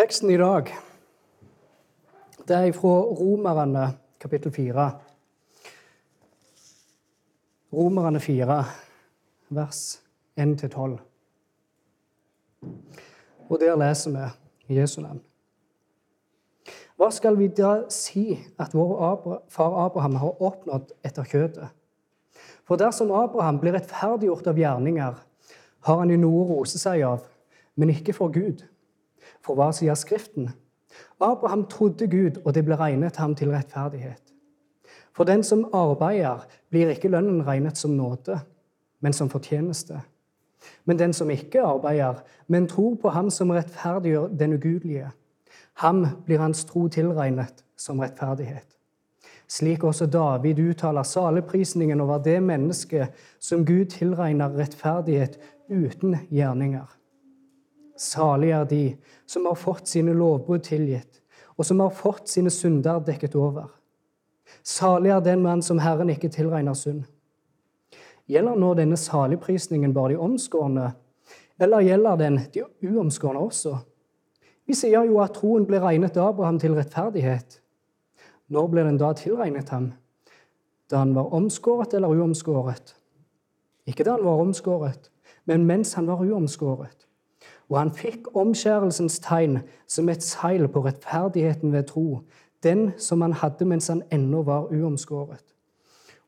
Teksten i dag det er fra Romerne kapittel 4. Romerne 4, vers 1-12. Og der leser vi Jesu navn. Hva skal vi da si at vår far Abraham har oppnådd etter kjøtet? For dersom Abraham blir rettferdiggjort av gjerninger, har han jo noe å rose seg av, men ikke for Gud. For hva sier Skriften? Abraham trodde Gud, og det ble regnet ham til rettferdighet. For den som arbeider, blir ikke lønnen regnet som nåde, men som fortjeneste. Men den som ikke arbeider, men tror på Ham som rettferdiggjør den ugudelige, ham blir hans tro tilregnet som rettferdighet. Slik også David uttaler saleprisningen over det mennesket som Gud tilregner rettferdighet uten gjerninger. Salig er de som har fått sine lovbrudd tilgitt, og som har fått sine synder dekket over. Salig er den mann som Herren ikke tilregner synd. Gjelder nå denne saligprisningen bare de omskårne, eller gjelder den de uomskårne også? Vi sier jo at troen ble regnet Abraham til rettferdighet. Når ble den da tilregnet ham? Da han var omskåret eller uomskåret? Ikke da han var omskåret, men mens han var uomskåret. Og han fikk omskjærelsens tegn som et seil på rettferdigheten ved tro, den som han hadde mens han ennå var uomskåret.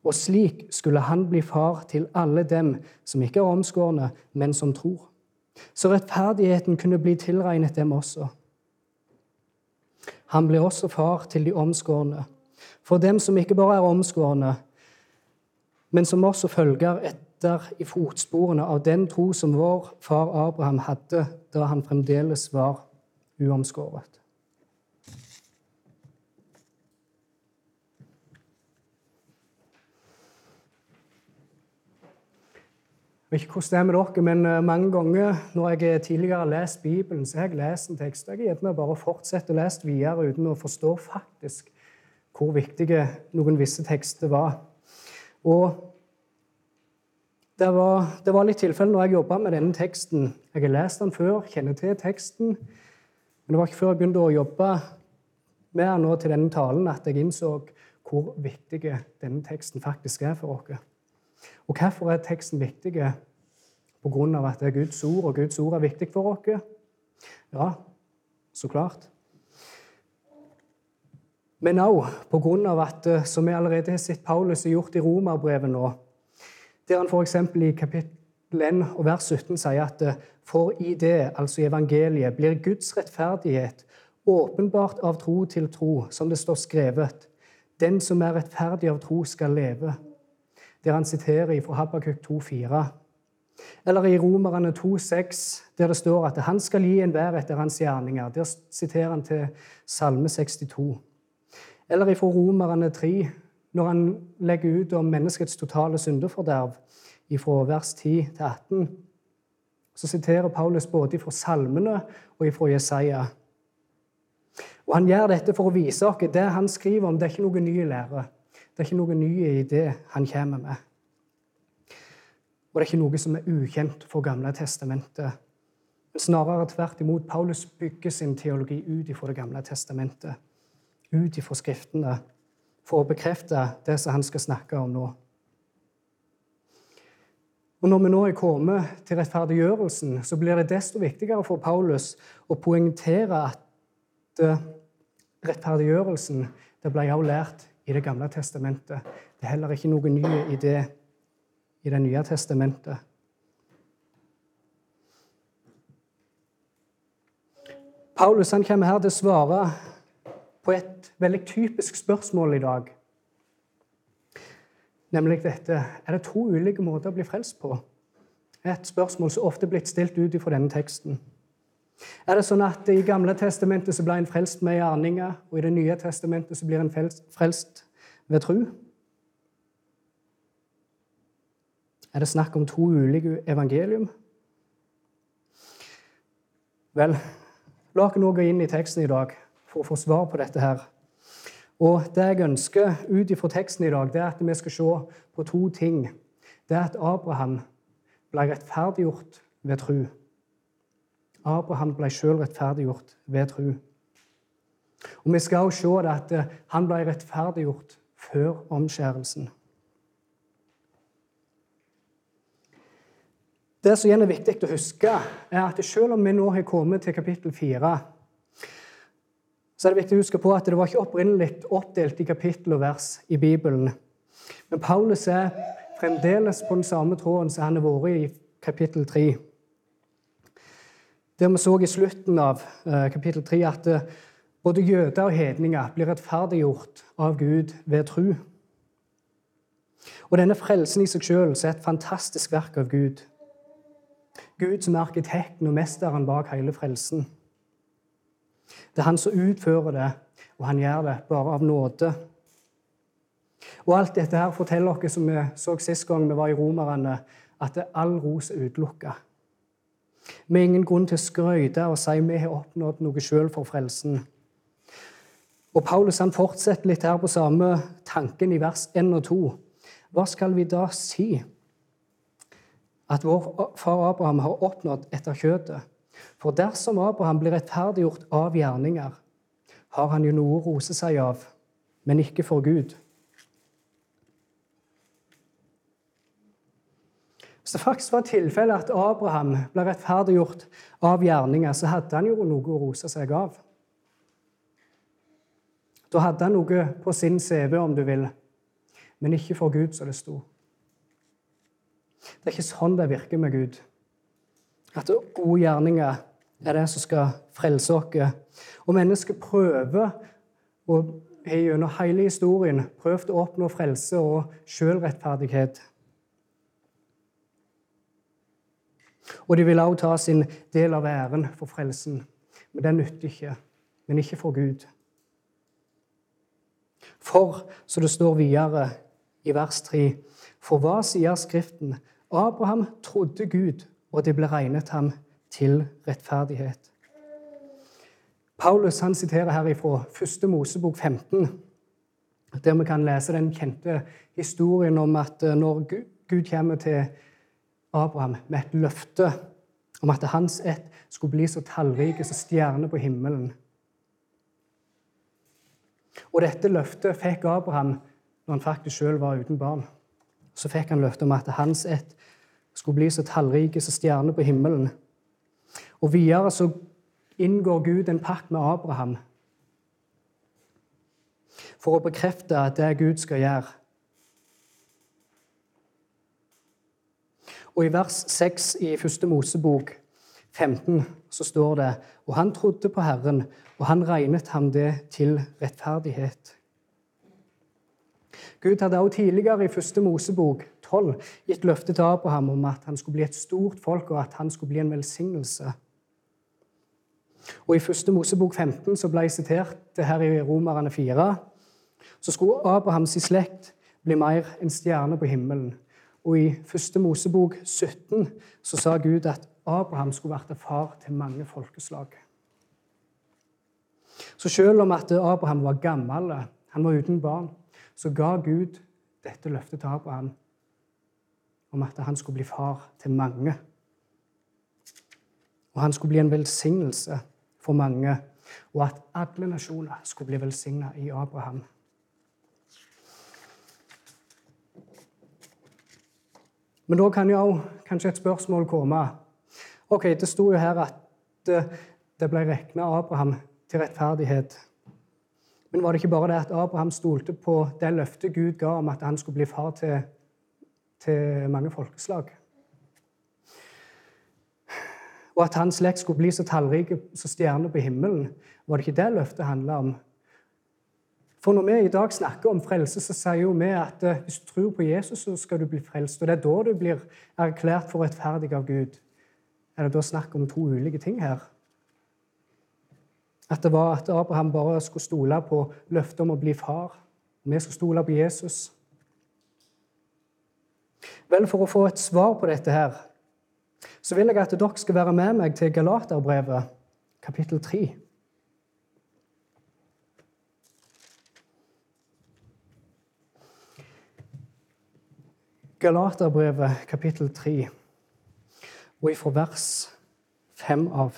Og slik skulle han bli far til alle dem som ikke er omskårne, men som tror. Så rettferdigheten kunne bli tilregnet dem også. Han ble også far til de omskårne. For dem som ikke bare er omskårne, men som også følger etter i fotsporene av den tro som vår far Abraham hadde da han fremdeles var uomskåret. Ikke hvordan det er med dere, men eh, mange ganger når jeg tidligere har lest Bibelen, så har jeg lest en tekst. Jeg meg bare å fortsette å lese videre uten å forstå faktisk hvor viktige noen visse tekster var. Og det var, det var litt tilfelle når jeg jobba med denne teksten. Jeg har lest den før, kjenner til teksten. Men det var ikke før jeg begynte å jobbe med den nå til denne talen, at jeg innså hvor viktig denne teksten faktisk er for oss. Og hvorfor er teksten viktig? På grunn av at det er Guds ord, og Guds ord er viktig for oss? Ja, så klart. Men òg av at, eh, som vi allerede har sett Paulus har gjort i Romerbrevet nå, der han f.eks. i kapittel 1 og vers 17 sier at eh, for i det, altså i evangeliet, blir Guds rettferdighet åpenbart av tro til tro, som det står skrevet. Den som er rettferdig av tro, skal leve der han siterer fra Habakuk 2,4. Eller i Romerne 2,6, der det står at han skal gi enhver etter hans gjerninger. Der siterer han til Salme 62. Eller fra Romerne 3, når han legger ut om menneskets totale syndeforderv, fra vers 10 til 18. Så siterer Paulus både fra salmene og fra Jesaja. Og Han gjør dette for å vise oss det han skriver om, det er ikke noe ny lære. Det er ikke noe nye i det han kommer med. Og det er ikke noe som er ukjent for Gamle testamentet. Men snarere tvert imot. Paulus bygger sin teologi ut ifra Det gamle testamentet, ut ifra Skriftene, for å bekrefte det som han skal snakke om nå. Og Når vi nå er kommet til rettferdiggjørelsen, så blir det desto viktigere for Paulus å poengtere at eh, rettferdiggjørelsen det ble også lært i Det gamle testamentet. Det er heller ikke noe ny idé i Det nye testamentet. Paulus han kommer her til å svare på et veldig typisk spørsmål i dag. Nemlig dette Er det to ulike måter å bli frelst på? Et spørsmål som ofte er blitt stilt ut fra denne teksten. Er det sånn at i Gamle testamentet så ble en frelst med gjerninger, og i Det nye testamentet så blir en frelst ved tru? Er det snakk om to ulike evangelium? Vel, la oss nå gå inn i teksten i dag for å få svar på dette her. Og Det jeg ønsker ut ifra teksten i dag, det er at vi skal se på to ting. Det er at Abraham ble rettferdiggjort ved tro. Abraham ble sjøl rettferdiggjort ved tro. Og Vi skal også se at eh, han ble rettferdiggjort før omskjærelsen. Det som igjen er viktig å huske, er at selv om vi nå har kommet til kapittel 4, så er det viktig å huske på at det var ikke opprinnelig oppdelt i kapittel og vers i Bibelen. Men Paulus er fremdeles på den samme tråden som han har vært i kapittel 3. Der vi så i slutten av eh, kapittel 3 at eh, både jøder og hedninger blir rettferdiggjort av Gud ved tro. Og denne frelsen i seg sjøl er et fantastisk verk av Gud. Gud som er arkitekten og mesteren bak hele frelsen. Det er han som utfører det, og han gjør det bare av nåde. Og alt dette her forteller oss, som vi så sist gang vi var i Romerne, at det er all ros er utelukka. Vi har ingen grunn til å skryte og si vi har oppnådd noe sjøl for frelsen. Og Paulus han fortsetter litt her på samme tanken i vers 1 og 2. Hva skal vi da si? At vår far Abraham har oppnådd etter kjøtet. For dersom Abraham blir rettferdiggjort av gjerninger, har han jo noe å rose seg av, men ikke for Gud. Hvis det faktisk var tilfellet at Abraham ble rettferdiggjort av gjerninger, så hadde han jo noe å rose seg av. Da hadde han noe på sin CV, om du vil, men ikke for Gud, som det sto. Det er ikke sånn det virker med Gud. At gode gjerninger er det som skal frelse oss. Og mennesket prøver, og har gjennom hele historien prøvd å oppnå frelse og sjølrettferdighet. Og de vil også ta sin del av æren for frelsen. Men det nytter ikke. Men ikke for Gud. For, så det står videre i vers 3, for hva sier Skriften? Abraham trodde Gud, og det ble regnet ham til rettferdighet. Paulus han siterer her fra 1. Mosebok 15, der vi kan lese den kjente historien om at eh, når Gud kommer til Abraham med et løfte om at hans ett skulle bli så tallrike som stjerner på himmelen. Og dette løftet fikk Abraham når han faktisk sjøl var uten barn. Så fikk han løftet om at hans ett skulle bli så tallrike som stjerner på himmelen. Og videre så inngår Gud en pakt med Abraham for å bekrefte at det Gud skal gjøre. Og I vers 6 i første Mosebok 15 så står det og han trodde på Herren, og han regnet ham det til rettferdighet. Gud hadde også tidligere i første Mosebok 12 gitt løfte til Abraham om at han skulle bli et stort folk, og at han skulle bli en velsignelse. Og I første Mosebok 15 så ble jeg sitert det her i Romerne 4. Så skulle Abrahams slekt bli mer enn stjerne på himmelen. Og i første Mosebok 17 så sa Gud at Abraham skulle vært far til mange folkeslag. Så selv om at Abraham var gammel, han var uten barn, så ga Gud dette løftet til Abraham om at han skulle bli far til mange. Og han skulle bli en velsignelse for mange, og at alle nasjoner skulle bli velsigna i Abraham. Men da kan jo kanskje et spørsmål komme. Ok, Det sto jo her at det ble regna Abraham til rettferdighet. Men var det ikke bare det at Abraham stolte på det løftet Gud ga om at han skulle bli far til, til mange folkeslag? Og at hans slekt skulle bli så tallrike som stjerner på himmelen? Var det ikke det løftet handla om? For når vi i dag snakker om frelse, så sier jo vi at eh, hvis du tror på Jesus, så skal du bli frelst. Og det er da du blir erklært for rettferdig av Gud. Er det da snakk om to ulike ting her? At det var at Abraham bare skulle stole på løftet om å bli far. Vi skulle stole på Jesus. Vel, for å få et svar på dette her, så vil jeg at dere skal være med meg til Galaterbrevet, kapittel 3. Galaterbrevet, kapittel 3, og ifra vers 5 av.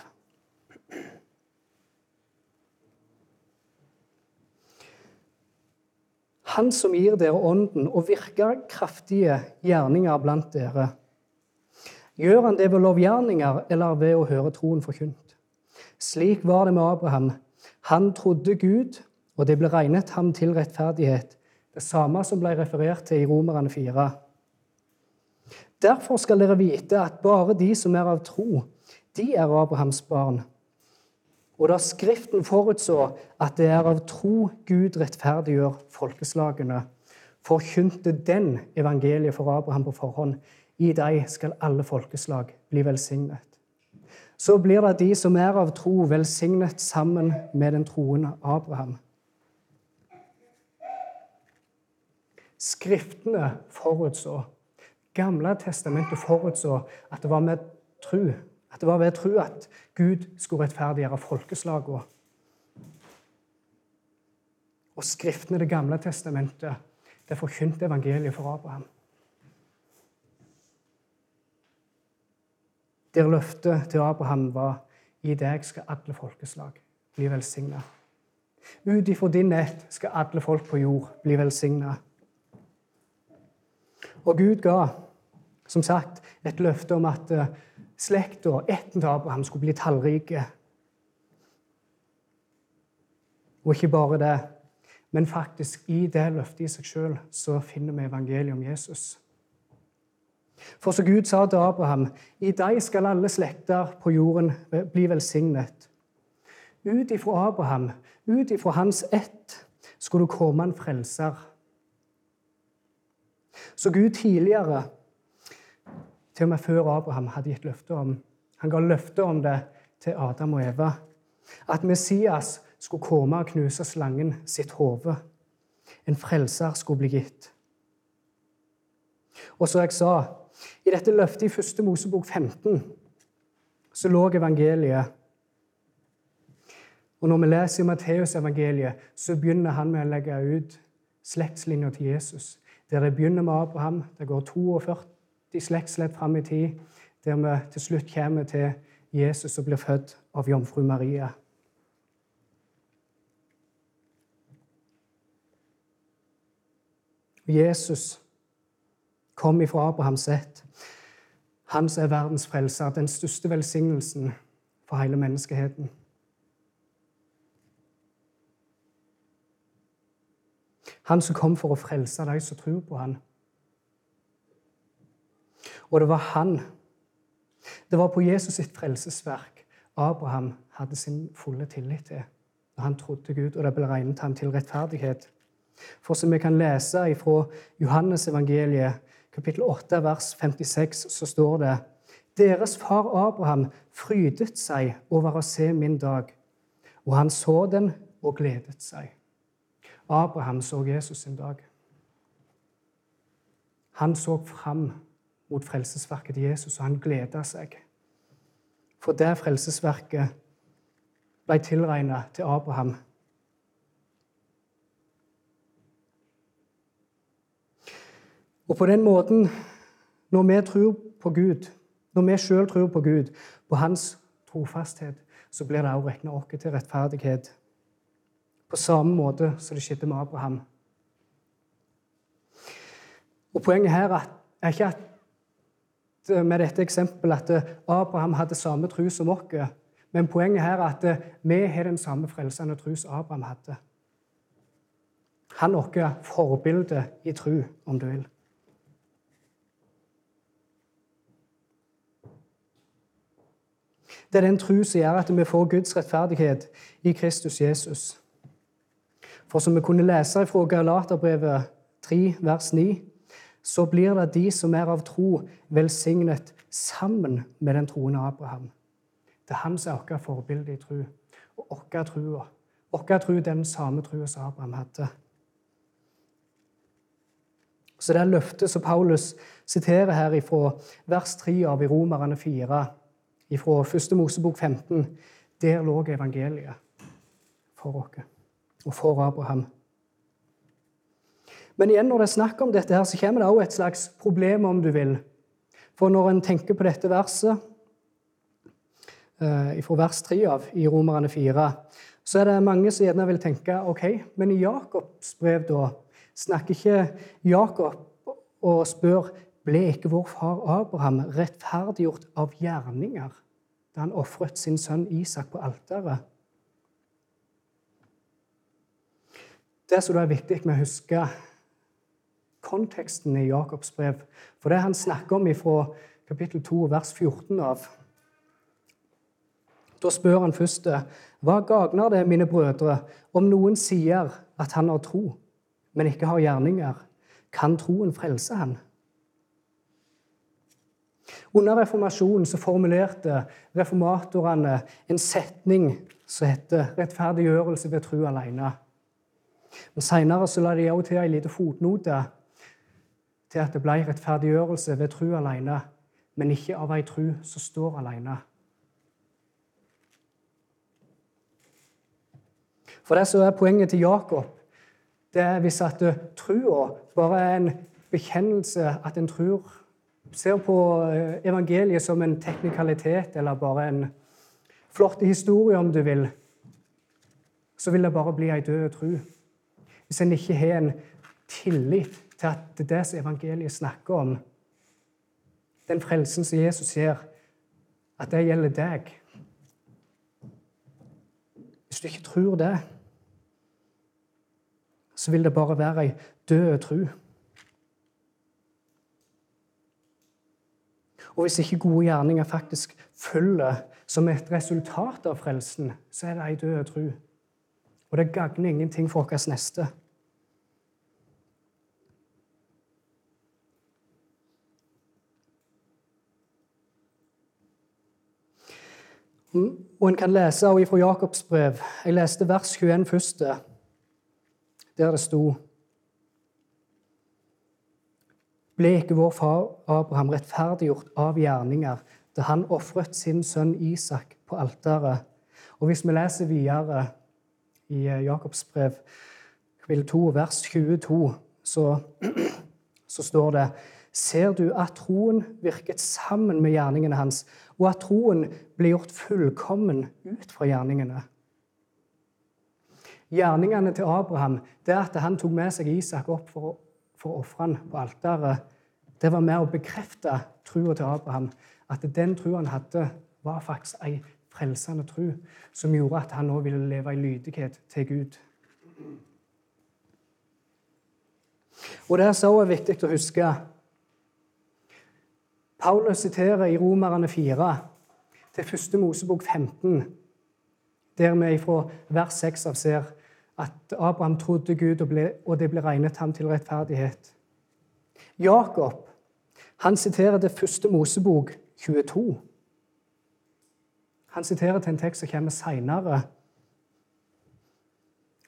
Han som gir dere ånden og virker kraftige gjerninger blant dere. Gjør han det ved lovgjerninger eller ved å høre troen forkynt? Slik var det med Abraham. Han trodde Gud, og det ble regnet ham til rettferdighet. Det samme som ble referert til i Romerne 4. Derfor skal dere vite at bare de som er av tro, de er Abrahams barn. Og da Skriften forutså at det er av tro Gud rettferdiggjør folkeslagene, forkynte den evangeliet for Abraham på forhånd. I deg skal alle folkeslag bli velsignet. Så blir det de som er av tro, velsignet sammen med den troende Abraham. Skriftene forutså, Gamle testamentet forutså at det var med tro at det var ved tro at Gud skulle rettferdiggjøre folkeslagene. Og Skriftene i Det gamle testamentet det forkynte evangeliet for Abraham. Der løftet til Abraham var i deg skal alle folkeslag bli velsigna. Ut ifra din ett skal alle folk på jord bli velsigna. Og Gud ga, som sagt, et løfte om at eh, slekta, etter Abraham, skulle bli tallrike. Og ikke bare det, men faktisk i det løftet i seg sjøl så finner vi evangeliet om Jesus. For så Gud sa til Abraham, i deg skal alle slekter på jorden bli velsignet. Ut ifra Abraham, ut ifra hans ett, skulle det komme en frelser. Så Gud tidligere til og med før Abraham hadde gitt løfte om Han ga løfte om det til Adam og Eva. At Messias skulle komme og knuse slangen sitt hode. En frelser skulle bli gitt. Og så jeg sa, i dette løftet i første Mosebok 15 så lå evangeliet. Og Når vi leser i Matteusevangeliet, så begynner han med å legge ut slektslinja til Jesus. Der det begynner med Abraham. Det går 42 i slektsledd fram i tid, der vi til slutt kommer til Jesus og blir født av jomfru Maria. Jesus kom ifra Abrahams ett. Han som er verdens frelser, den største velsignelsen for hele menneskeheten. Han som kom for å frelse de som tror på han. Og det var han. Det var på Jesus sitt frelsesverk Abraham hadde sin fulle tillit til når han trodde Gud, og det ble regnet ham til rettferdighet. For som vi kan lese fra Johannes evangeliet, kapittel 8, vers 56, så står det Deres far Abraham frydet seg over å se min dag, og han så den og gledet seg. Abraham så Jesus sin dag. Han så fram mot frelsesverket til Jesus, og han gleda seg. For det frelsesverket ble tilregna til Abraham. Og på den måten, når vi tror på Gud, når vi sjøl tror på Gud, på hans trofasthet, så blir det òg regna oss til rettferdighet. På samme måte som det skjedde med Abraham. Og Poenget her er ikke at med dette eksempelet at eh, Abraham hadde samme tro som oss. Men poenget her er at eh, vi har den samme frelsende tro som Abraham hadde. Han er vårt forbilde i tro, om du vil. Det er den tro som gjør at vi får Guds rettferdighet i Kristus Jesus. For som vi kunne lese fra Galaterbrevet 3, vers 9 så blir det de som er av tro, velsignet sammen med den troende Abraham. Det er han som er vårt forbilde i tro. Og vår tro Vår tro den samme troa som Abraham hadde. Så det er løftet som Paulus siterer her fra vers 3 av i Romerne 4, fra 1. Mosebok 15, der lå evangeliet for oss og for Abraham. Men igjen når det er snakk om dette, her, så kommer det også et slags problem, om du vil. For når en tenker på dette verset, eh, fra vers 3 av i Romerne 4, så er det mange som gjerne vil tenke ok, men i Jakobs brev, da, snakker ikke Jakob og spør ble ikke vår far Abraham rettferdiggjort av gjerninger da han ofret sin sønn Isak på alteret? Det som er viktig med å huske konteksten i Jakobs brev, for det han snakker om fra kapittel 2, vers 14 av Da spør han først hva gagner det, mine brødre, om noen sier at han har tro, men ikke har gjerninger? Kan troen frelse han? Under reformasjonen så formulerte reformatorene en setning som heter 'rettferdiggjørelse ved tro alene'. Men Seinere la de òg til en lita fotnote til at det ble rettferdiggjørelse ved tro alene, men ikke av ei tru som står alene. For det som er poenget til Jakob, det er hvis at trua bare er en bekjennelse at en tror Ser på eh, evangeliet som en teknikalitet eller bare en flott historie, om du vil, så vil det bare bli ei død tru. Hvis en ikke har en tillit til at det er det som evangeliet snakker om, den frelsen som Jesus gir, at det gjelder deg Hvis du ikke tror det, så vil det bare være ei død tro. Og hvis ikke gode gjerninger faktisk følger som et resultat av frelsen, så er det ei død tro. Og det gagner ingenting for vår neste. Og en kan lese også fra Jakobs brev. Jeg leste vers 21 først, der det sto Ble ikke vår far Abraham rettferdiggjort av gjerninger da han ofret sin sønn Isak på alteret? Og hvis vi leser videre i Jakobs brev, kapittel 2, vers 22, så, så står det Ser du at troen virket sammen med gjerningene hans, og at troen ble gjort fullkommen ut fra gjerningene? Gjerningene til Abraham det at han tok med seg Isak opp for å ofre han på alteret. Det var med å bekrefte trua til Abraham. At den trua han hadde, var faktisk ei frelsende tro som gjorde at han nå ville leve i lydighet til Gud. Og Det er så viktig å huske Paulus siterer i Romerne 4 til første Mosebok 15, der vi fra vers 6 av ser at Abraham trodde Gud, og, ble, og det ble regnet ham til rettferdighet. Jakob han siterer det første Mosebok 22. Han siterer til en tekst som kommer seinere.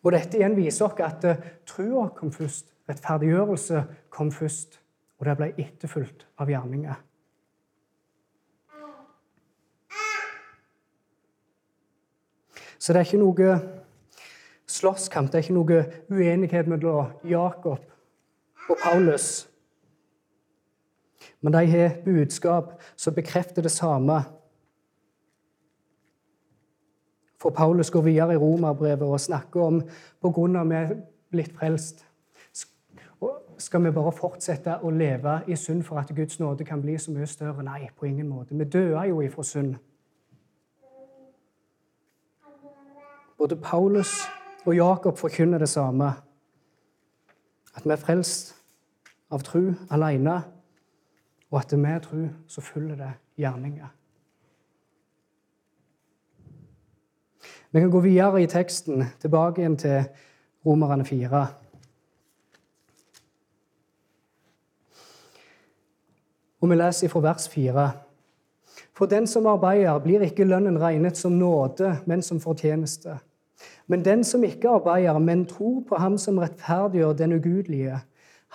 Og dette igjen viser oss at uh, trua kom først, rettferdiggjørelse kom først, og det ble etterfulgt av gjerninger. Så det er ikke noe slåsskamp, det er ikke noe uenighet mellom Jakob og Paulus. Men de har budskap som bekrefter det samme. For Paulus går videre i romerbrevet og snakker om på grunn av vi er blitt frelst. Skal vi bare fortsette å leve i synd for at Guds nåde kan bli så mye større? Nei, på ingen måte. Vi døde jo ifra synd. Både Paulus og Jakob forkynner det samme. At vi er frelst av tro alene, og at med tro så følger det gjerninger. Vi kan gå videre i teksten, tilbake igjen til Romerne 4. Og vi leser fra vers 4. For den som arbeider, blir ikke lønnen regnet som nåde, men som fortjeneste. Men den som ikke arbeider, men tror på ham som rettferdiggjør den ugudelige,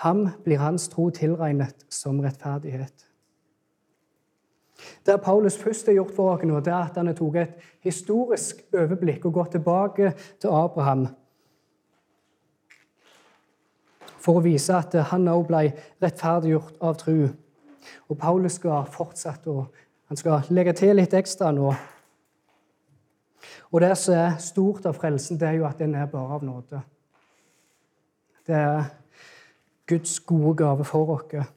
ham blir hans tro tilregnet som rettferdighet. Det Paulus først har gjort oss nå, det er at han har tatt et historisk overblikk og gått tilbake til Abraham for å vise at han også ble rettferdiggjort av tro. Og Paulus skal fortsette, og han skal legge til litt ekstra nå. Og det som er stort av frelsen, det er jo at den er bare av nåde. Det er Guds gode gave for oss.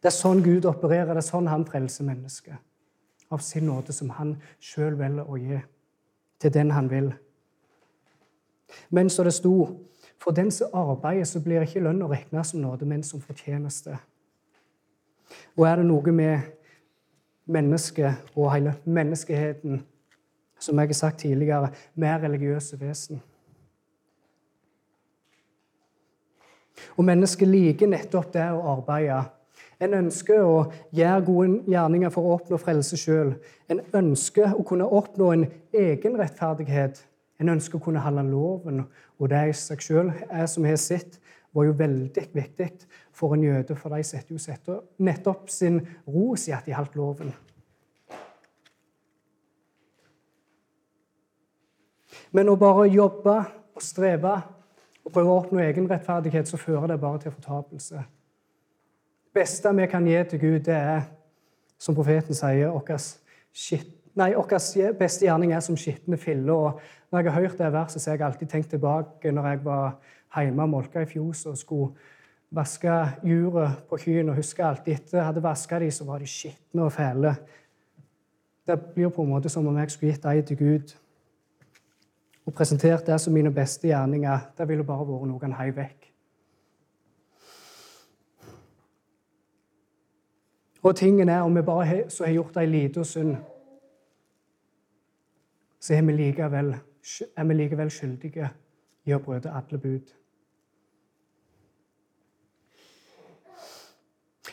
Det er sånn Gud opererer, det er sånn han frelser mennesket. Av sin nåde som han sjøl velger å gi til den han vil. Men så det sto for den som arbeider, så blir ikke lønn å regne som nåde, men som fortjeneste. Og er det noe med mennesket og hele menneskeheten, som jeg har sagt tidligere, med religiøse vesen Og mennesket liker nettopp det å arbeide. En ønsker å gjøre gode gjerninger for å oppnå frelse sjøl. En ønsker å kunne oppnå en egen rettferdighet. En ønsker å kunne holde loven, og det i seg sjøl er som har sett, var jo veldig viktig for en jøde, for de setter jo setter nettopp sin ros i at de holdt loven. Men å bare jobbe og streve og prøve å oppnå egen rettferdighet, så fører det bare til fortapelse. Det beste vi kan gi til Gud, det er, som profeten sier, vår beste gjerning er som skitne filler. Når jeg har hørt det verset, så har jeg alltid tenkt tilbake når jeg var hjemme og molka i fjos og skulle vaske juret på kyrne. Og husker alltid etter hadde vaska dem, så var de skitne og fæle. Det blir på en måte som om jeg skulle gitt dem til Gud og presentert det som mine beste gjerninger. Det ville bare vært noe han heiv vekk. Og tingen er, om vi bare så har gjort ei lita synd, så er vi, likevel, er vi likevel skyldige i å bryte alle bud.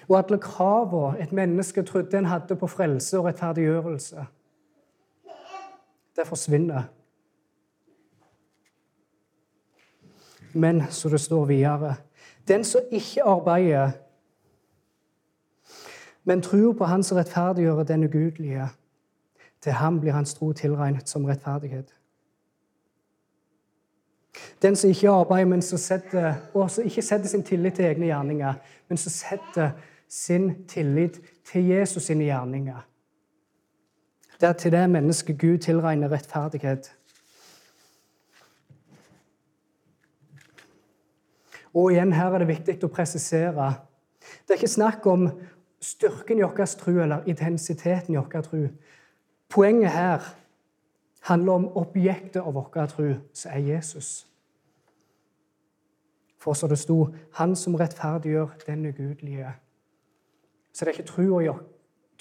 Og alle kravene et menneske trodde en hadde på frelse og rettferdiggjørelse, det forsvinner. Men, så det står videre Den som ikke arbeider, men tror på Han som rettferdiggjør den ugudelige, til ham blir hans tro tilregnet som rettferdighet. Den som ikke arbeider, men som setter, og som ikke setter sin tillit til egne gjerninger, men som setter sin tillit til Jesus sine gjerninger. Det er til det mennesket Gud tilregner rettferdighet. Og igjen her er det viktig å presisere. Det er ikke snakk om styrken i vår tro eller intensiteten i vår tro. Poenget her handler om objektet av vår tro, som er Jesus. For så det sto 'Han som rettferdiggjør den ugudelige'. Så det er ikke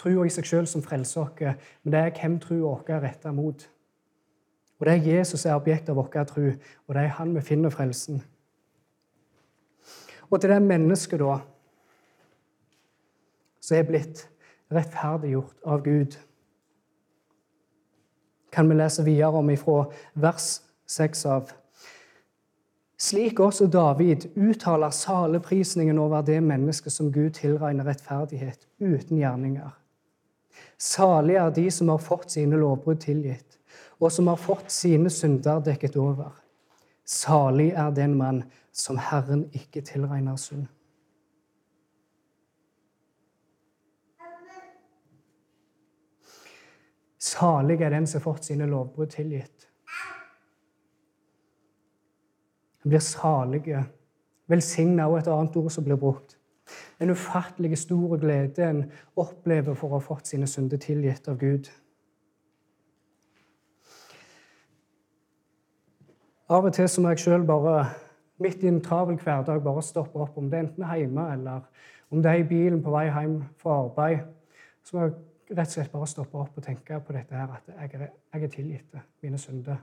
trua, i seg sjøl som frelser oss, men det er hvem trua vår er retta mot. Og det er Jesus som er objektet av vår tro, og det er han vi finner frelsen. Og til det mennesket, da, som er blitt rettferdiggjort av Gud, kan vi lese videre om ifra vers 6 av. Slik også David uttaler saleprisningen over det mennesket som Gud tilregner rettferdighet uten gjerninger. Salige er de som har fått sine lovbrudd tilgitt, og som har fått sine synder dekket over. Salig er den mann som Herren ikke tilregner synd. Salig er den som har fått sine lovbrudd tilgitt. En blir salige. Velsigna er et annet ord som blir brukt. En ufattelig stor glede en opplever for å ha fått sine synder tilgitt av Gud. Av og til må jeg sjøl bare midt i en travel hverdag bare stoppe opp, om det enten er hjemme eller om det er i bilen på vei hjem fra arbeid. Så må jeg rett og slett bare stoppe opp og tenke på dette her, at jeg er, jeg er tilgitt mine synder.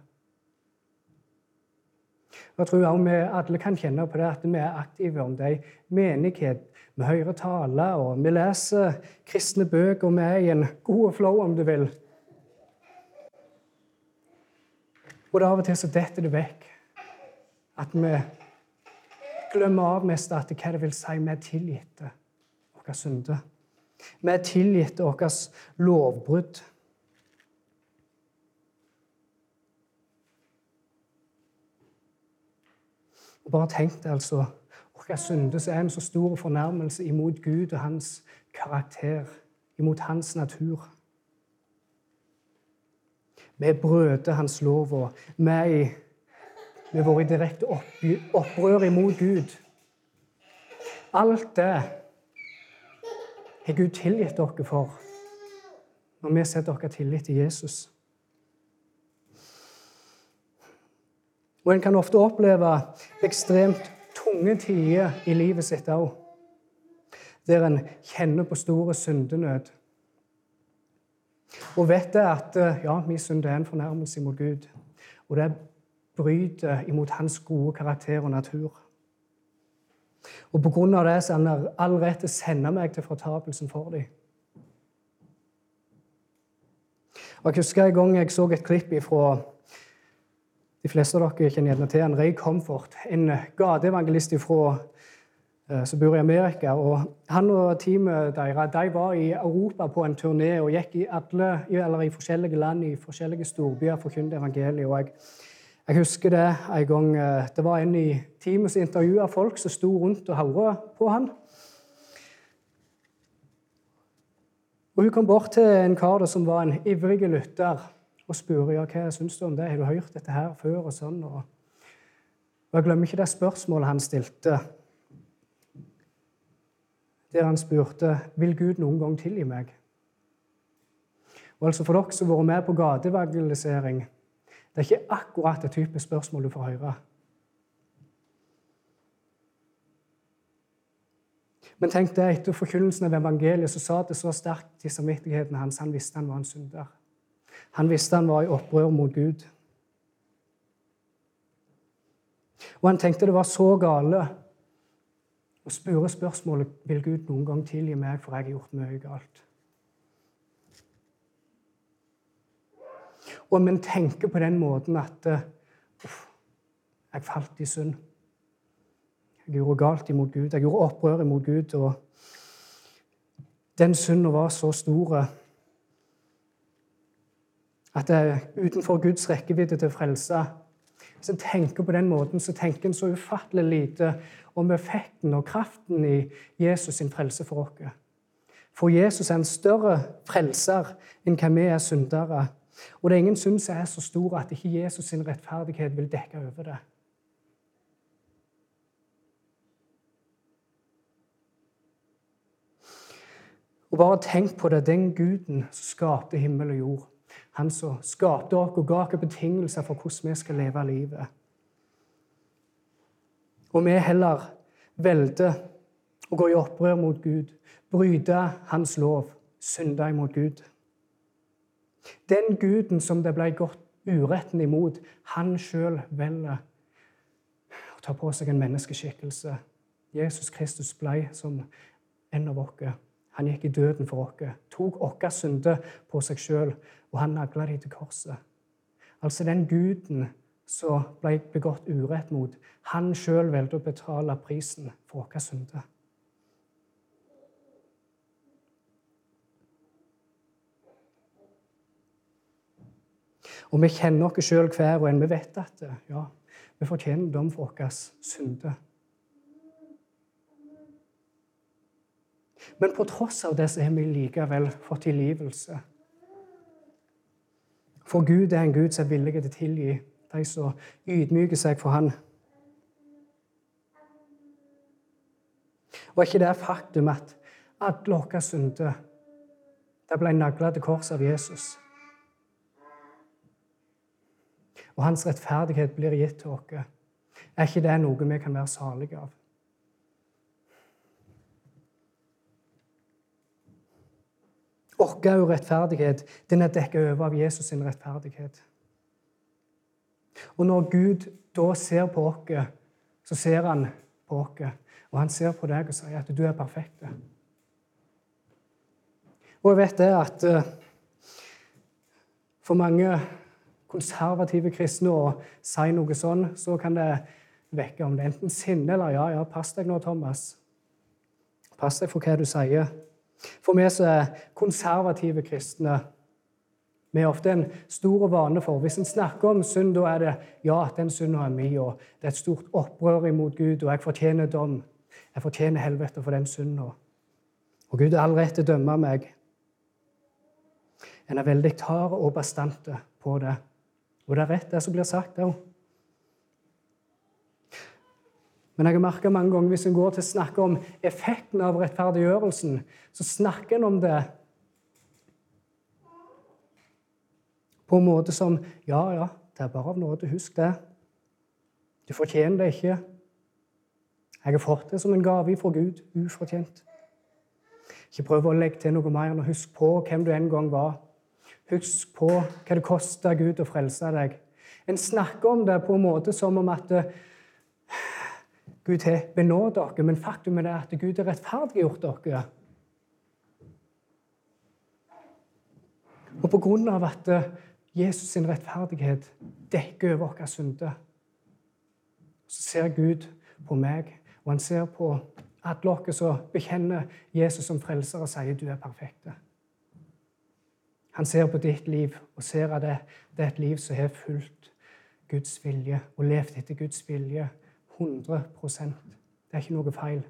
Jeg tror også vi alle kan kjenne på det at vi er aktive om det er menighet. Vi hører tale, og vi leser kristne bøker, og vi er i en god flow, om du vil. Og det av og til så detter det vekk. At vi glemmer av mest at hva det vil si vi er tilgitte våre synder. Vi er tilgitt våre lovbrudd. Og bare tenk deg altså Våre synder er en så stor fornærmelse imot Gud og hans karakter, imot hans natur. Vi brøter hans lov, og vi har vært i direkte opprør imot Gud. Alt det har Gud tilgitt dere for når vi setter dere tillit til Jesus. Og en kan ofte oppleve ekstremt tunge tider i livet sitt òg, der en kjenner på store syndenød. Og vet det at ja, min synd er en fornærmelse mot Gud. Og det bryter imot hans gode karakter og natur. Og på grunn av det så han har all rett til å sende meg til fortapelsen for dem. Og Jeg husker en gang jeg så et klipp fra de fleste av dere kjenner gjerne til en Ray Comfort, en gateevangelist eh, som bor i Amerika. og Han og teamet deres de var i Europa på en turné og gikk i, alle, i forskjellige land i forskjellige storbyer for forkynte evangeliet. og jeg, jeg, husker det en gang eh, det var en i teamet som intervjua folk som sto rundt og hørte på han. Og Hun kom bort til en kar som var en ivrig lytter og spurte ja, hva syns du om det. Har du hørt dette her før? Og sånn. Og, jeg glemmer ikke det spørsmålet han stilte, der han spurte vil Gud noen gang tilgi meg. Og altså For dere som har vært med på gateevangelisering, det er ikke akkurat det type spørsmål du får høre. Men tenk deg, etter forkynnelsen av evangeliet så sa det så sterkt til samvittigheten hans. Han visste han var en synder. Han visste han var i opprør mot Gud. Og han tenkte det var så gale å spørre spørsmålet vil Gud noen gang tilgi meg, for jeg har gjort mye galt. Og men tenker på den måten at uff, jeg falt i synd. Jeg gjorde galt imot Gud. Jeg gjorde opprør imot Gud. Og den synden var så stor at det er utenfor Guds rekkevidde til frelse Hvis en tenker på den måten, så tenker en så ufattelig lite om effekten og kraften i Jesus sin frelse for oss. For Jesus er en større frelser enn hva vi er syndere. Og det er ingen synd som er så stor at ikke Jesus sin rettferdighet vil dekke over det. Og bare tenk på det, den guden som skapte himmel og jord. Han som skapte oss og ga oss betingelser for hvordan vi skal leve livet. Og vi heller velger å gå i opprør mot Gud, bryte Hans lov, synde imot Gud. Den guden som det ble gått uretten imot, han sjøl velger å ta på seg en menneskeskikkelse. Jesus Kristus ble som en av oss. Han gikk i døden for oss, tok våre synder på seg sjøl, og han nagla dem til korset. Altså den guden som ble begått urett mot, han sjøl valgte å betale prisen for våre synder. Og vi kjenner oss sjøl hver og en. Vi vet at ja, vi fortjener dom for våre synder. Men på tross av det så har vi likevel fått tilgivelse. For Gud er en Gud som er villig til å tilgi de som ydmyker seg for Han. Og er ikke det faktum at alle våre synder det ble nagla til korset av Jesus? Og hans rettferdighet blir gitt til oss. Er ikke det noe vi kan være salige av? Vår rettferdighet den er dekket over av Jesus' sin rettferdighet. Og når Gud da ser på oss, så ser han på oss. Og han ser på deg og sier at du er perfekt. Og jeg vet det at uh, for mange konservative kristne å si noe sånn, så kan det vekke om det enten sinne eller ja, ja, pass deg nå, Thomas. Pass deg for hva du sier. For vi som er konservative kristne vi har ofte en stor vane for Hvis en snakker om synd, da er det ja, den synden er min, og det er et stort opprør imot Gud, og jeg fortjener dom. Jeg fortjener helvete for den synden. Og Gud har all rett til å dømme meg. En er veldig hard og bastante på det. Og det er rett, det som blir sagt òg. Men jeg har merka mange ganger hvis en går til å snakke om effekten av rettferdiggjørelsen, så snakker en om det på en måte som Ja, ja, det er bare av nåde. Husk det. Du fortjener det ikke. Jeg har fått det som en gave fra Gud, ufortjent. Ikke prøv å legge til noe mer enn å huske på hvem du en gang var. Husk på hva det kosta Gud å frelse deg. En snakker om det på en måte som om at eh, Gud har benådet dere, men faktum er at Gud har rettferdiggjort dere. Og på grunn av at Jesus sin rettferdighet dekker over våre synder, så ser Gud på meg, og han ser på alle dere som bekjenner Jesus som frelser og sier du er perfekte. Han ser på ditt liv og ser at det, det er et liv som har fulgt Guds vilje og levd etter Guds vilje 100% Det er ikke noe feil.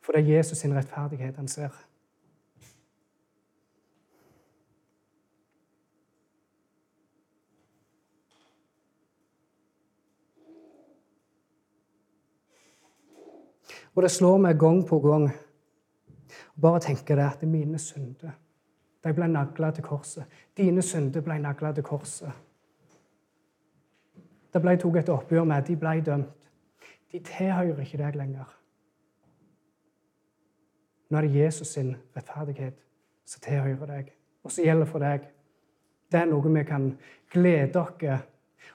For det er Jesus sin rettferdighet han ser. Og det slår meg gang på gang. Bare tenker det at mine synder de ble nagla til korset. Dine synder ble nagla til korset. Det ble tatt et oppgjør med. De ble dømt. De tilhører ikke deg lenger. Nå er det Jesus sin rettferdighet som tilhører deg, og som gjelder for deg. Det er noe vi kan glede oss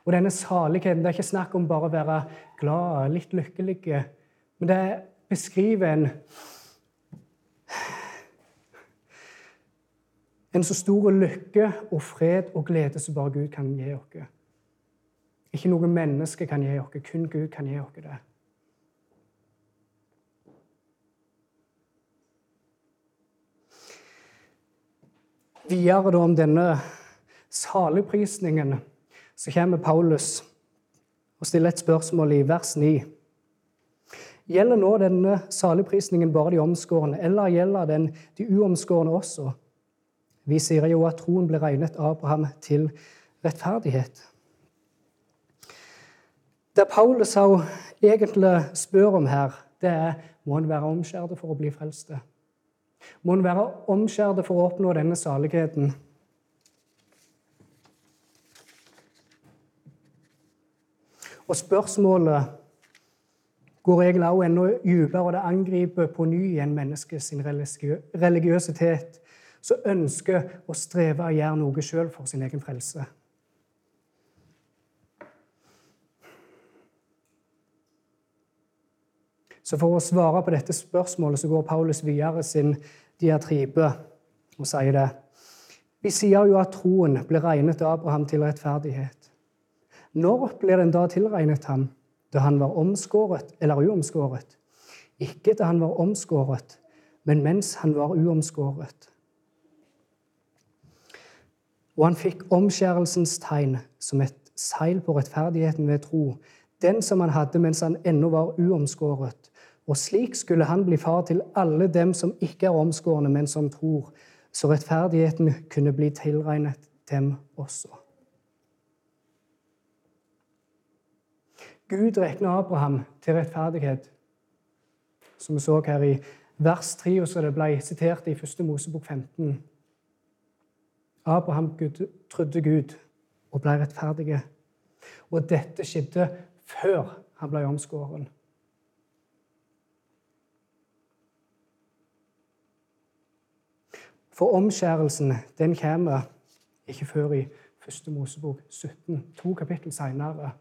Og denne saligheten Det er ikke snakk om bare å være glad, litt lykkelige, men det beskriver en En så stor lykke og fred og glede som bare Gud kan gi oss. Ikke noe menneske kan gi oss, kun Gud kan gi oss det. Videre da om denne saligprisningen så kommer Paulus og stiller et spørsmål i vers 9. Gjelder nå denne saligprisningen bare de omskårne, eller gjelder den de uomskårne også? Vi sier jo at troen ble regnet Abraham til rettferdighet. Det Paulus egentlig spør om her, det er må en være omskjært for å bli frelst. Må en være omskjært for å oppnå denne saligheten? Og spørsmålet går egentlig også enda dypere, og det angriper på ny igjen menneskets religiøsitet som ønsker å streve og gjøre noe sjøl for sin egen frelse. Så For å svare på dette spørsmålet så går Paulus videre sin diatribe og sier det. Vi sier jo at troen ble regnet Abraham til rettferdighet. Når ble den da tilregnet ham? Da han var omskåret eller uomskåret? Ikke da han var omskåret, men mens han var uomskåret. Og han fikk omskjærelsens tegn som et seil på rettferdigheten ved tro, den som han hadde mens han ennå var uomskåret. Og slik skulle han bli far til alle dem som ikke er omskårne, men som tror, så rettferdigheten kunne bli tilregnet dem også. Gud regner Abraham til rettferdighet, som vi så her i vers 3, og som det ble sitert i 1. Mosebok 15. Abraham trodde Gud og ble rettferdig. Og dette skjedde før han ble omskåren. For omskjærelsen den kommer ikke før i 1. Mosebok 17, to kapittel senere.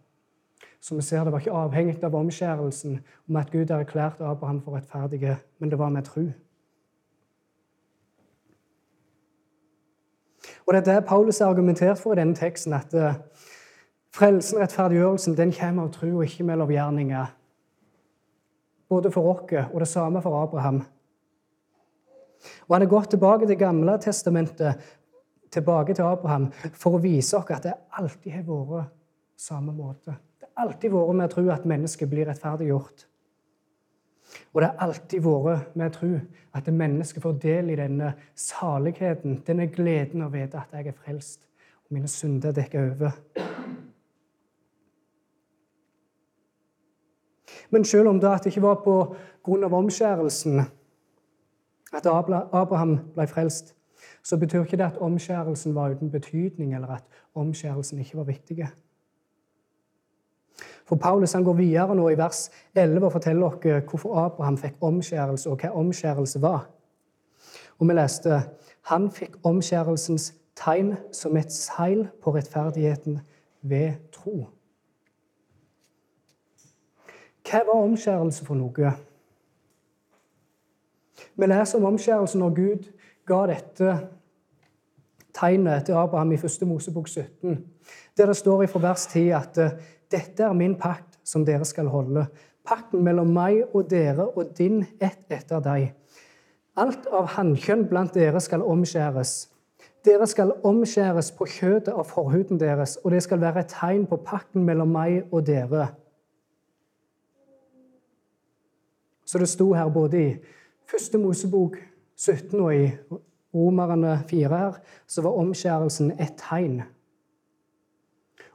Som vi ser, Det var ikke avhengig av omskjærelsen om at Gud erklærte Abraham for rettferdige, men det var med tro. Og Det er det Paulus har argumentert for i denne teksten, at uh, frelsen, rettferdiggjørelsen, den kommer av tro og ikke med lovgjerninger. Både for oss og det samme for Abraham. Og Han har gått tilbake til Gamle testamentet, tilbake til Abraham, for å vise oss at det alltid har vært samme måte. Det har alltid vært med å tro at mennesket blir rettferdiggjort. Og det har alltid vært med å tro at mennesket får del i denne saligheten, denne gleden å vite at jeg er frelst, og mine synder dekker over. Men selv om det ikke var på grunn av omskjærelsen at Abraham ble frelst, så betyr ikke det at omskjærelsen var uten betydning, eller at omskjærelsen ikke var viktig. For Paulus han går videre nå i vers 11 og forteller oss hvorfor Abraham fikk omskjærelse, og hva omskjærelse var. Og vi leste han fikk omskjærelsens tegn som et seil på rettferdigheten ved tro. Hva var omskjærelse for noe? Vi leser om omskjærelsen når Gud ga dette tegnet til Abraham i 1. Mosebok 17, der det står fra vers 10 at eh, dette er min pakt som dere skal holde. Pakten mellom meg og dere og din ett etter deg. Alt av hannkjønn blant dere skal omskjæres. Dere skal omskjæres på kjøttet av forhuden deres, og det skal være et tegn på pakten mellom meg og dere. Så det sto her både i første Mosebok 17 og i Romerne 4 her, så var omskjærelsen et tegn.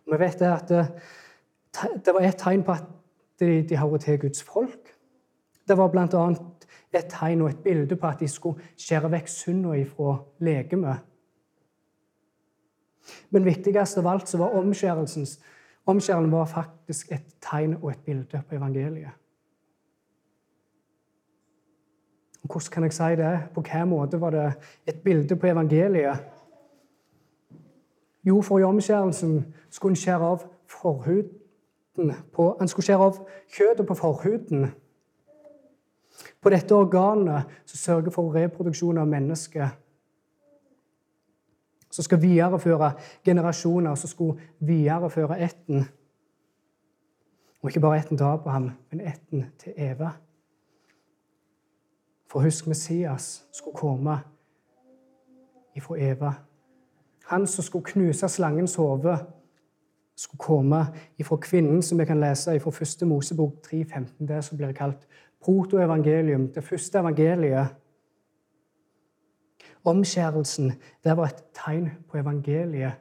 Og vi vet at det, det var et tegn på at de, de hører til Guds folk. Det var bl.a. et tegn og et bilde på at de skulle skjære vekk synda ifra legemet. Men viktigst av alt så var omskjærelsen var faktisk et tegn og et bilde på evangeliet. Hvordan kan jeg si det? På hvilken måte var det et bilde på evangeliet? Jo, for i omskjærelsen skulle en skjære av forhuden på, Han skulle skjære av kjøttet på forhuden. På dette organet som sørger for reproduksjon av mennesket. Som skal videreføre generasjoner, som skulle videreføre ætten. Og ikke bare ætten til Abraham, men ætten til Eva. For husk, Messias skulle komme ifra Eva. Han som skulle knuse slangens hode, skulle komme ifra kvinnen, som vi kan lese ifra 1. Mosebok 3,15, det som blir kalt protoevangelium, det første evangeliet. Omskjærelsen det var et tegn på evangeliet.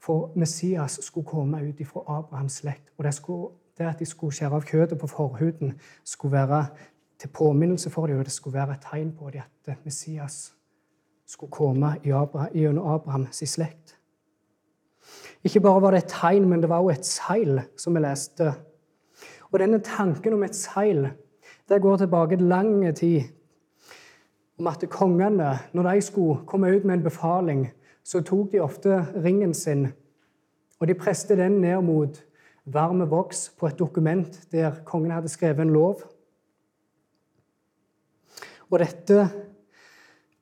For Messias skulle komme ut ifra Abrahams slekt. Og det, skulle, det at de skulle skjære av kjøttet på forhuden, skulle være til påminnelse for dem, og det skulle være et tegn på dem at Messias skulle komme gjennom Abrahams slekt. Ikke bare var det et tegn, men det var også et seil, som vi leste. Og denne tanken om et seil det går tilbake til lang tid. Om at kongene, når de skulle komme ut med en befaling, så tok de ofte ringen sin, og de preste den ned mot varme voks på et dokument der kongen hadde skrevet en lov. Og dette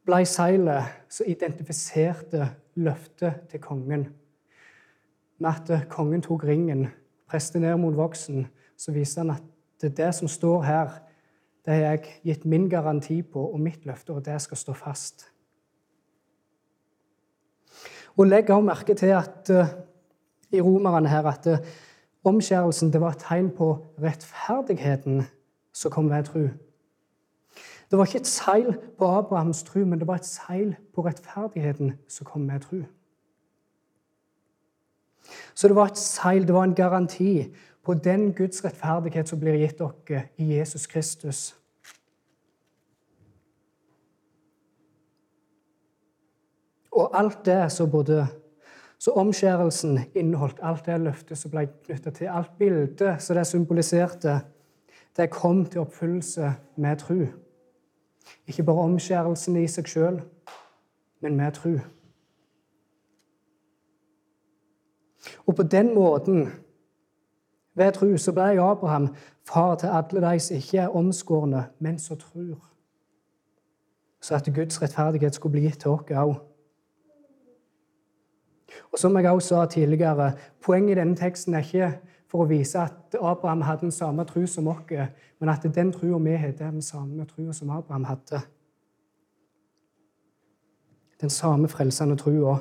ble seilet som identifiserte løftet til kongen. Med at kongen tok ringen, presset ned mot voksen, så viser han at det, det som står her, det har jeg gitt min garanti på og mitt løfte, og det skal stå fast. Og Legg også merke til at uh, i romerne her at uh, omskjærelsen det var et tegn på rettferdigheten som kom ved tro. Det var ikke et seil på Abrahams tro, men det var et seil på rettferdigheten som kom med tro. Så det var et seil, det var en garanti på den Guds rettferdighet som blir gitt dere i Jesus Kristus. Og alt det som både så omskjærelsen inneholdt, alt det løftet som ble knytta til, alt bildet som det symboliserte, det kom til oppfyllelse med tro. Ikke bare omskjærelsen i seg sjøl, men med tro. Og på den måten, ved tro, så ble Abraham far til alle de som ikke er omskårne, men som tror. Så at Guds rettferdighet skulle bli gitt til oss òg. Og som jeg også sa tidligere, Poenget i denne teksten er ikke for å vise at Abraham hadde den samme tro som oss, men at den troa vi har, er den samme troa som Abraham hadde. Den samme frelsende trua.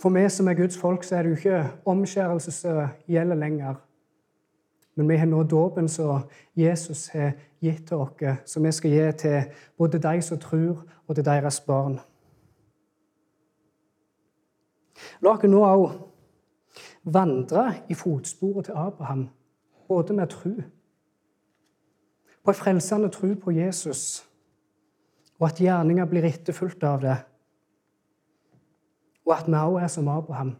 For vi som er Guds folk, så er det jo ikke omskjærelse som gjelder lenger. Men vi har nå dåpen som Jesus har gitt til oss, som vi skal gi til både de som tror, og til deres barn. La oss nå òg vandre i fotsporet til Abraham, både med tro på en frelsende tro på Jesus, og at gjerninga blir etterfulgt av det. Og at vi òg er som Abraham,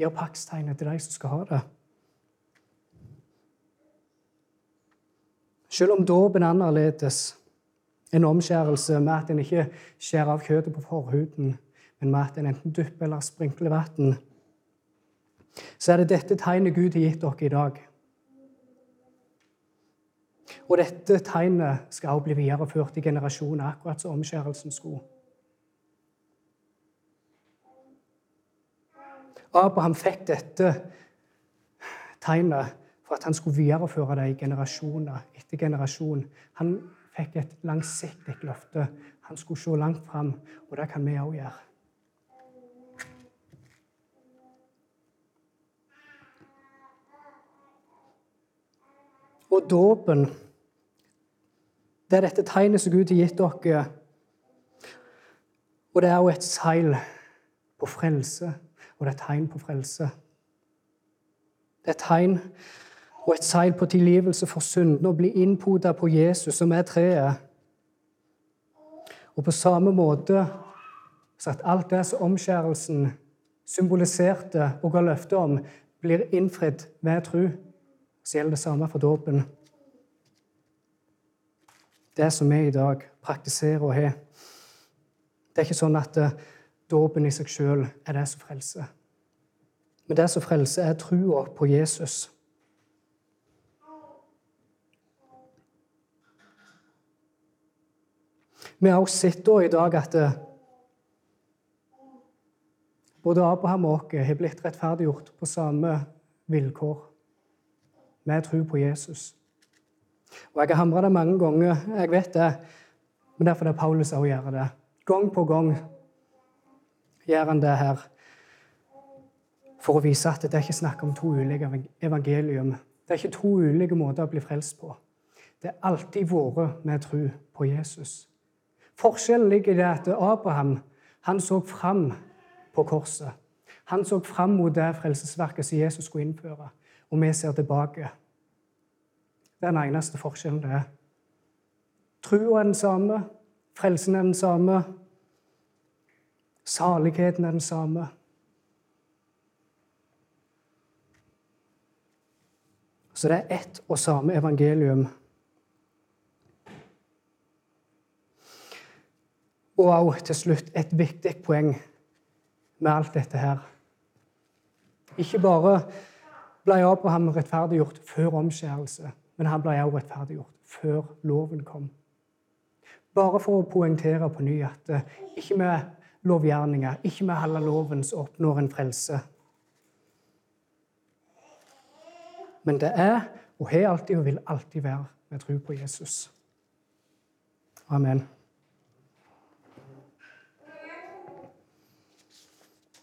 gir paktstegnet til de som skal ha det. Selv om dåpen er annerledes, en omskjærelse med at en ikke skjærer av kjøttet på forhuden, men med at en enten dypper eller sprinkler vann, så er det dette tegnet Gud har gitt dere i dag. Og dette tegnet skal også bli videreført i generasjoner, akkurat som omskjærelsen skulle. Abraham fikk dette tegnet for at han skulle videreføre det i generasjoner etter generasjon. Han fikk et langsiktig løfte. Han skulle se langt fram, og det kan vi òg gjøre. Og dåpen det er dette tegnet som Gud har gitt dere. Og det er jo et seil på frelse, og det er tegn på frelse. Det er tegn og et seil på tilgivelse for syndene og bli innpoda på Jesus, som er treet. Og på samme måte så at alt det som omskjærelsen symboliserte og ga løfte om, blir innfridd ved tro, så gjelder det samme for dåpen det som vi i dag praktiserer og har. Det er ikke sånn at eh, dåpen i seg sjøl er det som frelser. Men det som frelser, er trua på Jesus. Vi har også sett i dag at eh, både Abraham og oss har blitt rettferdiggjort på samme vilkår. Vi tror på Jesus. Og Jeg har hamra det mange ganger, jeg vet det, men derfor er Paulus også gjør det. Gang på gang gjør han det her for å vise at det er ikke snakk om to ulike evangelium. Det er ikke to ulike måter å bli frelst på. Det er alltid vært med tro på Jesus. Forskjellen ligger i det at Abraham han så fram på korset. Han så fram mot det frelsesverket som Jesus skulle innføre, og vi ser tilbake. Det er den eneste forskjellen det er. Trua er den samme, frelsen er den samme, saligheten er den samme. Så det er ett og samme evangelium. Og også til slutt et viktig poeng med alt dette her. Ikke bare ble Abraham rettferdiggjort før omskjærelse. Men han ble også rettferdiggjort før loven kom. Bare for å poengtere på ny at eh, ikke med lovgjerninger, ikke med halve loven, så oppnår en frelse. Men det er, og har alltid og vil alltid være, med tro på Jesus. Amen.